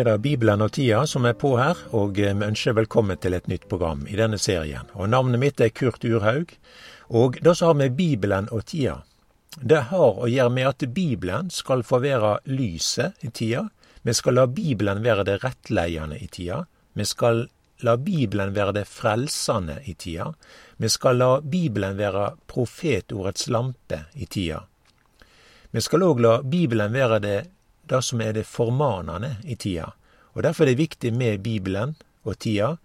er det Bibelen og tida som er på her, og vi ønsker velkommen til et nytt program i denne serien. Og Navnet mitt er Kurt Urhaug, og det som har med Bibelen og tida Det har å gjøre med at Bibelen skal få være lyset i tida. Vi skal la Bibelen være det rettleiende i tida. Vi skal la Bibelen være det frelsende i tida. Vi skal la Bibelen være profetordets lampe i tida. Vi skal òg la Bibelen være det det som er det formanende i tida. Og Derfor er det viktig med Bibelen og tida.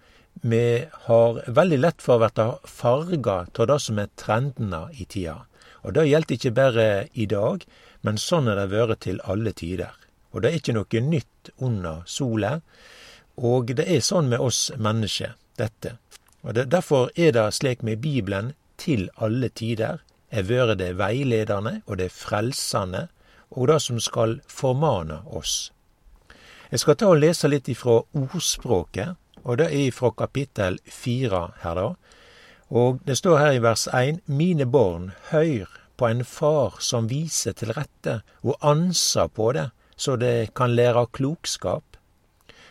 Vi har veldig lett for å bli farga av det som er trendene i tida. Og det gjelder ikke bare i dag, men sånn har det vært til alle tider. Og det er ikke noe nytt under sola. Og det er sånn med oss mennesker, dette. Og det, Derfor er det slik med Bibelen til alle tider er vært det veiledende og det frelsende og det som skal formane oss. Jeg skal ta og lese litt ifra ordspråket, og det er ifra kapittel fire her, da. Og det står her i vers én Mine barn, høyr på en far som viser til rette, og anser på det, så det kan lære klokskap.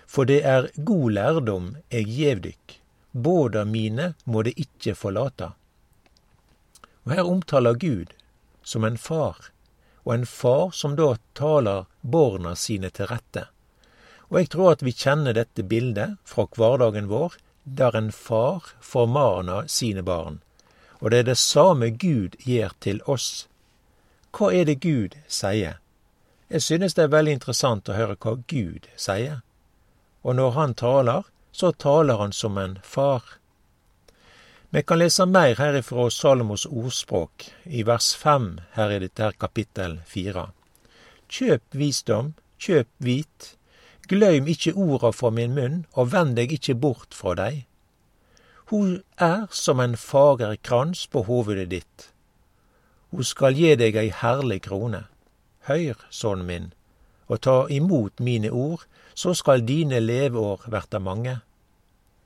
For det er god lærdom eg gjev dykk, båda mine må det ikkje forlate. Og her omtaler Gud som en far og en far som da taler barna sine til rette. Og jeg tror at vi kjenner dette bildet fra hverdagen vår, der en far formaner sine barn. Og det er det samme Gud gjør til oss. Hva er det Gud sier? Jeg synes det er veldig interessant å høre hva Gud sier. Og når han taler, så taler han som en far. Vi kan lese mer herifra Salomos ordspråk, i vers fem her i dette kapittel fire. Kjøp visdom, kjøp vit, gløym ikkje orda fra min munn, og vend deg ikkje bort fra dei. Hun er som en fager krans på hovedet ditt. Hun skal gi deg ei herlig krone. Høyr, sønnen min, og ta imot mine ord, så skal dine leveår verta mange.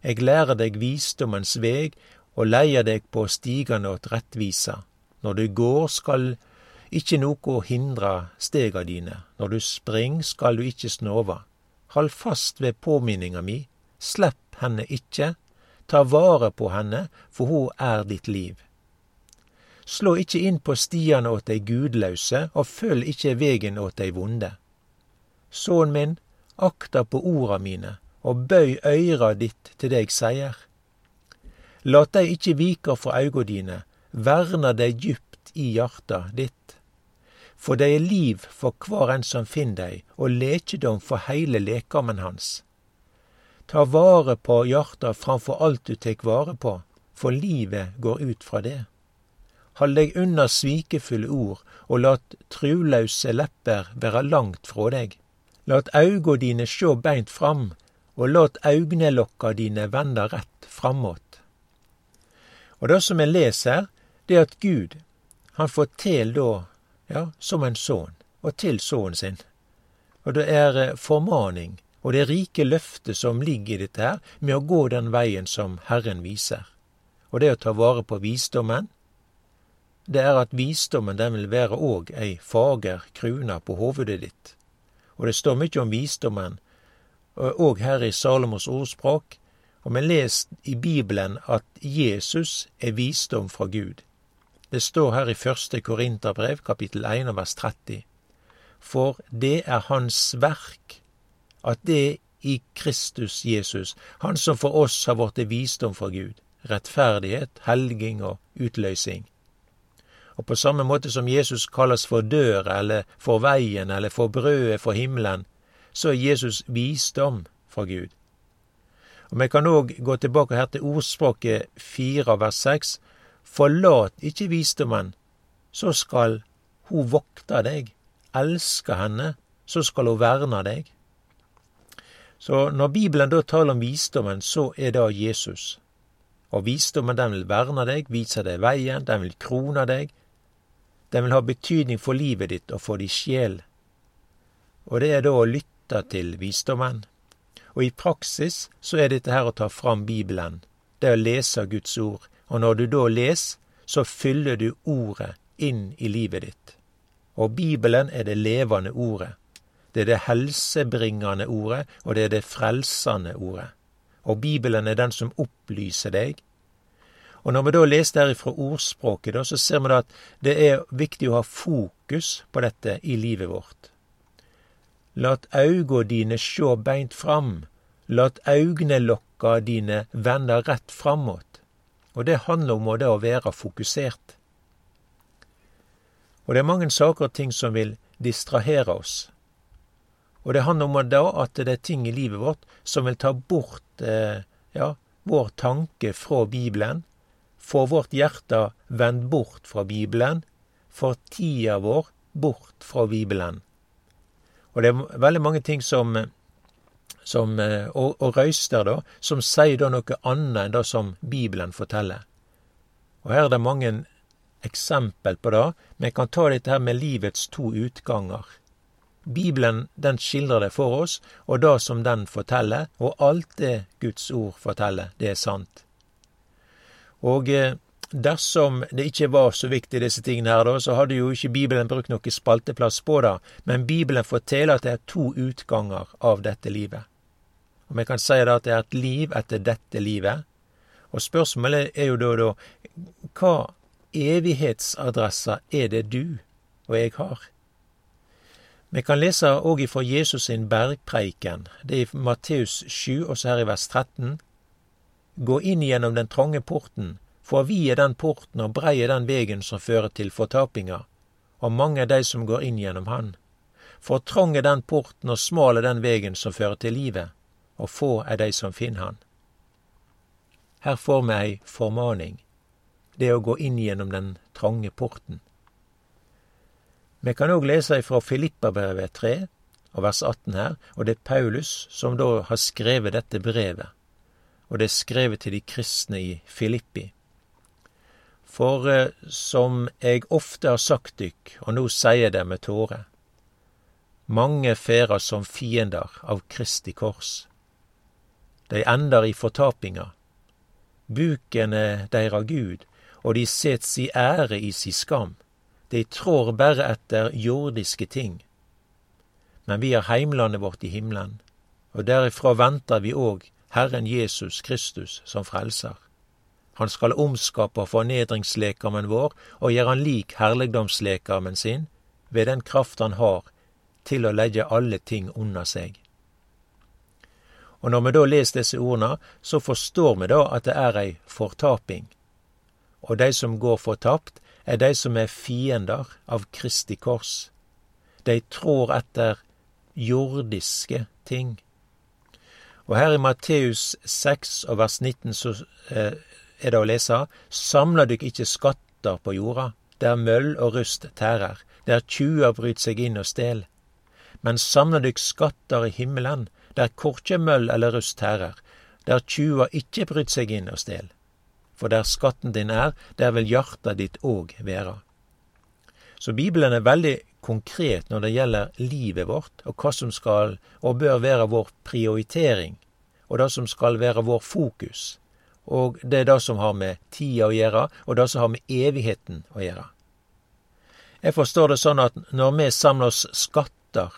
Eg lærer deg visdommens veg og leier deg på stigane åt rettvisa. Når du går, skal ikkje noko hindra stega dine. Når du spring, skal du ikkje snova. Hald fast ved påminninga mi, slepp henne ikkje, ta vare på henne, for ho er ditt liv. Slå ikkje inn på stiane åt dei gudlause, og følg ikkje vegen åt dei vonde. Sønnen min, akta på orda mine, og bøy øyra ditt til det eg seier. Lat dei ikkje vika for auga dine, verna dei djupt i hjarta ditt. For dei er liv for kvar en som finn dei, og lekedom for heile lekamen hans. Ta vare på hjarta framfor alt du tek vare på, for livet går ut fra det. Hold deg unna svikefulle ord, og lat trulause lepper være langt frå deg. Lat auga dine sjå beint fram, og lat augnelokka dine venda rett framåt. Og det som en leser, det er at Gud, han forteller da, ja, som en sønn, og til sønnen sin. Og det er eh, formaning, og det rike løftet som ligger i dette her, med å gå den veien som Herren viser. Og det å ta vare på visdommen, det er at visdommen den vil være òg ei fager kruna på hovedet ditt. Og det står mykje om visdommen, òg her i Salomos ordspråk, og vi leser i Bibelen at Jesus er visdom fra Gud. Det står her i første Korinterbrev, kapittel 1, vers 30. For det er Hans verk, at det i Kristus Jesus, Han som for oss har vorte visdom fra Gud, rettferdighet, helging og utløsing. Og på samme måte som Jesus kalles for døra, eller for veien, eller for brødet for himmelen, så er Jesus visdom fra Gud. Og Vi kan òg gå tilbake her til ordspråket fire vers seks. Forlat ikke visdommen, så skal hun vokte deg. Elske henne, så skal hun verne deg. Så når Bibelen da taler om visdommen, så er det Jesus. Og visdommen den vil verne deg, vise deg veien, den vil krone deg. Den vil ha betydning for livet ditt og for din sjel. Og det er da å lytte til visdommen. Og i praksis så er dette her å ta fram Bibelen, det å lese Guds ord. Og når du da leser, så fyller du ordet inn i livet ditt. Og Bibelen er det levende ordet. Det er det helsebringende ordet, og det er det frelsende ordet. Og Bibelen er den som opplyser deg. Og når vi da leser derifra fra ordspråket, da, så ser vi da at det er viktig å ha fokus på dette i livet vårt. Lat auga dine sjå beint fram, lat augnelokka dine vende rett framåt. Og det handler om å, å være fokusert. Og det er mange saker og ting som vil distrahere oss. Og det handler om da at det er ting i livet vårt som vil ta bort eh, ja, vår tanke fra Bibelen, få vårt hjerte vendt bort fra Bibelen, få tida vår bort fra Bibelen. Og det er veldig mange ting som, som eh, og, og røyster, da, som sier da noe annet enn det som Bibelen forteller. Og her er det mange eksempel på det. Vi kan ta dette her med livets to utganger. Bibelen den skildrer det for oss, og det som den forteller, og alt det Guds ord forteller, det er sant. Og eh, dersom det ikke var så viktig, disse tingene her, da, så hadde jo ikke Bibelen brukt noe spalteplass på det, men Bibelen forteller at det er to utganger av dette livet. Og vi kan si da at det er et liv etter dette livet. Og spørsmålet er jo da, da hva evighetsadresser er det du og jeg har? Vi kan lese òg ifra Jesus sin bergpreiken. Det er i Matteus 7, også her i vers 13. Gå inn gjennom den trange porten, for vi er den porten og brei er den vegen som fører til fortapinga, og mange er de som går inn gjennom han. For trong er den porten og smal er den vegen som fører til livet, og få er de som finner han. Her får vi ei formaning, det å gå inn gjennom den trange porten. Vi kan òg lese ifra Filippabrevet 3, og vers 18 her, og det er Paulus som da har skrevet dette brevet. Og det er skrevet til de kristne i Filippi. For eh, som jeg ofte har sagt dykk, og nå sier det med tåre, mange ferder som fiender av Kristi kors. De ender i fortapinga. Buken er deira Gud, og de set si ære i si skam. De trår bare etter jordiske ting. Men vi har heimlandet vårt i himmelen, og derifra venter vi òg Herren Jesus Kristus som frelser. Han skal omskape fornedringslekamen vår og gjøre han lik herligdomslekamen sin, ved den kraft han har til å legge alle ting under seg. Og når vi da leser disse ordene, så forstår vi da at det er ei fortaping. Og de som går fortapt, er de som er fiender av Kristi kors. De trår etter jordiske ting. Og her i Matteus 6 og vers 19 så eh, er det å lese Samla dykk ikke skatter på jorda, der møll og rust tærer, der tjuver bryter seg inn og stel. Men samla dykk skatter i himmelen, der korkje møll eller rust tærer, der tjuver ikke bryter seg inn og stel for der skatten din er, der vil hjarta ditt òg være. Så Bibelen er veldig konkret når det gjelder livet vårt, og hva som skal og bør være vår prioritering, og det som skal være vår fokus. Og det er det som har med tida å gjøre, og det som har med evigheten å gjøre. Jeg forstår det sånn at når vi samler oss skatter,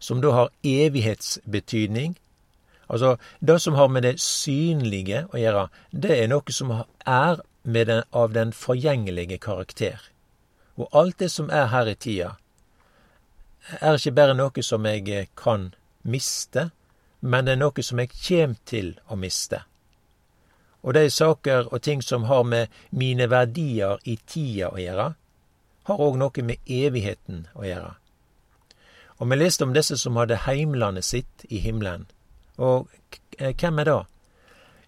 som da har evighetsbetydning, Altså, det som har med det synlige å gjøre, det er noe som er den, av den forgjengelige karakter. Og alt det som er her i tida, er ikke bare noe som jeg kan miste, men det er noe som jeg kjem til å miste. Og de saker og ting som har med mine verdier i tida å gjøre, har òg noe med evigheten å gjøre. Og vi leste om disse som hadde heimlandet sitt i himmelen. Og eh, hvem er det?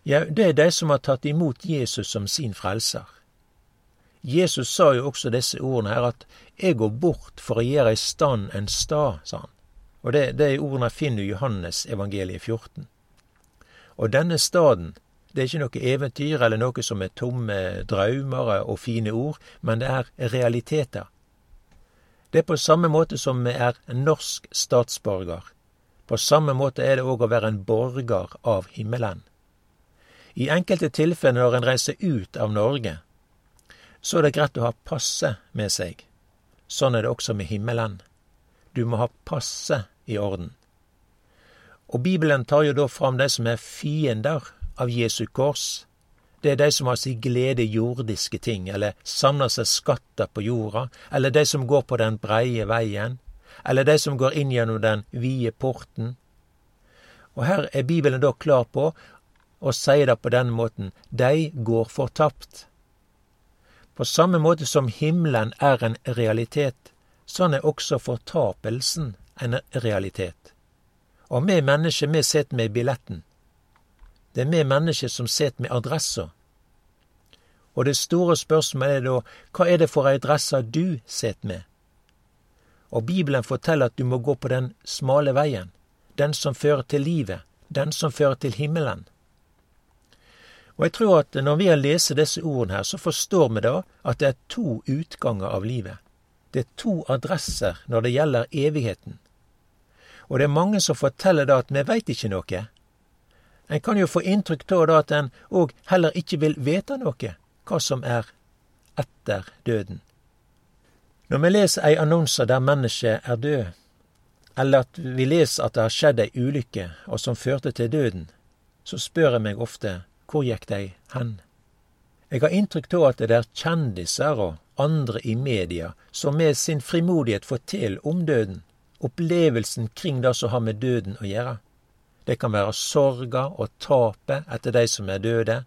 Ja, det er de som har tatt imot Jesus som sin frelser. Jesus sa jo også disse ordene her, at 'jeg går bort for å gjøre i stand en stad', sa han. Og det, det ordene finner Johannes evangeliet 14. Og denne staden, det er ikke noe eventyr eller noe som er tomme drømmer og fine ord, men det er realiteter. Det er på samme måte som vi er norsk statsborger. På samme måte er det òg å være en borger av himmelen. I enkelte tilfeller når en reiser ut av Norge, så er det greit å ha passet med seg. Sånn er det også med himmelen. Du må ha passet i orden. Og Bibelen tar jo da fram de som er fiender av Jesu kors. Det er de som har sin glede i jordiske ting, eller samler seg skatter på jorda, eller de som går på den breie veien, eller de som går inn gjennom den vide porten. Og her er Bibelen da klar på og sier det på denne måten de går fortapt. På samme måte som himmelen er en realitet, sånn er også fortapelsen en realitet. Og vi mennesker, vi sitter med billetten. Det er vi mennesker som sitter med adressa. Og det store spørsmålet er da, hva er det for ei du sitter med? Og Bibelen forteller at du må gå på den smale veien, den som fører til livet, den som fører til himmelen. Og jeg tror at når vi har lest disse ordene her, så forstår vi da at det er to utganger av livet. Det er to adresser når det gjelder evigheten. Og det er mange som forteller da at vi veit ikke noe. En kan jo få inntrykk av at en òg heller ikke vil vite noe, hva som er etter døden. Når vi leser ei annonse der mennesket er død, eller at vi leser at det har skjedd ei ulykke og som førte til døden, så spør jeg meg ofte hvor gikk de hen? Jeg har inntrykk av at det er kjendiser og andre i media som med sin frimodighet forteller om døden, opplevelsen kring det som har med døden å gjøre. Det kan være sorga og tapet etter de som er døde.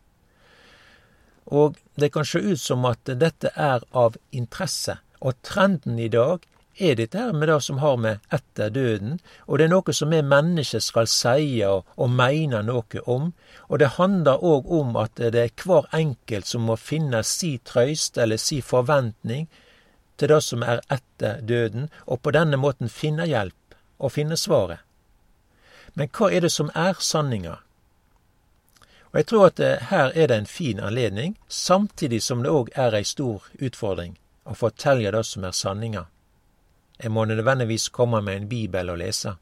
Og det kan se ut som at dette er av interesse, og trenden i dag er dette her med det som har med etter døden, og det er noe som vi mennesker skal si og, og mene noe om. Og det handler òg om at det er hver enkelt som må finne si trøyst eller si forventning til det som er etter døden, og på denne måten finne hjelp og finne svaret. Men hva er det som er sanninga? Og jeg tror at det, her er det en fin anledning, samtidig som det òg er ei stor utfordring å fortelle det som er sanninga. Jeg må nødvendigvis komme med en bibel å lese,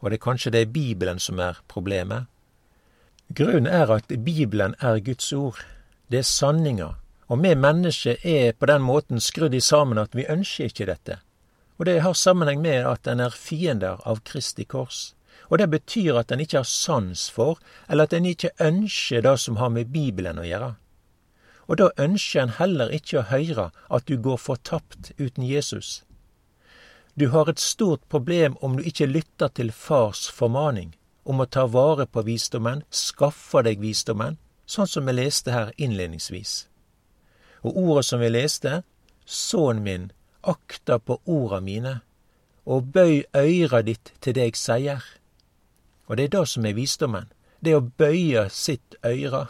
og det er kanskje det er Bibelen som er problemet. Grunnen er at Bibelen er Guds ord, det er sanninga, og vi mennesker er på den måten skrudd i sammen at vi ønsker ikke dette. Og det har sammenheng med at en er fiender av Kristi kors. Og det betyr at en ikke har sans for, eller at en ikke ønsker det som har med Bibelen å gjøre. Og da ønsker en heller ikke å høre at du går fortapt uten Jesus. Du har et stort problem om du ikke lytter til fars formaning om å ta vare på visdommen, skaffe deg visdommen, sånn som vi leste her innledningsvis. Og ordet som vi leste, sønnen min, akta på orda mine, og bøy øyra ditt til det eg sier. Og det er det som er visdommen, det å bøye sitt øyre,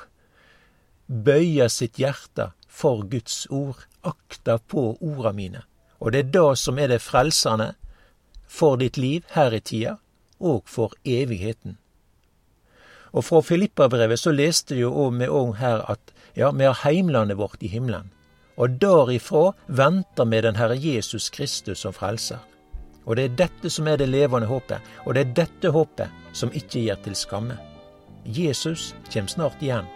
bøye sitt hjerte for Guds ord, akta på orda mine. Og det er det som er det frelsende for ditt liv her i tida, og for evigheten. Og fra Filippabrevet så leste vi jo vi òg her at ja, vi har heimlandet vårt i himmelen. Og derifra venter vi den Herre Jesus Kristus som frelser. Og det er dette som er det levende håpet, og det er dette håpet som ikke gir til skamme. Jesus kommer snart igjen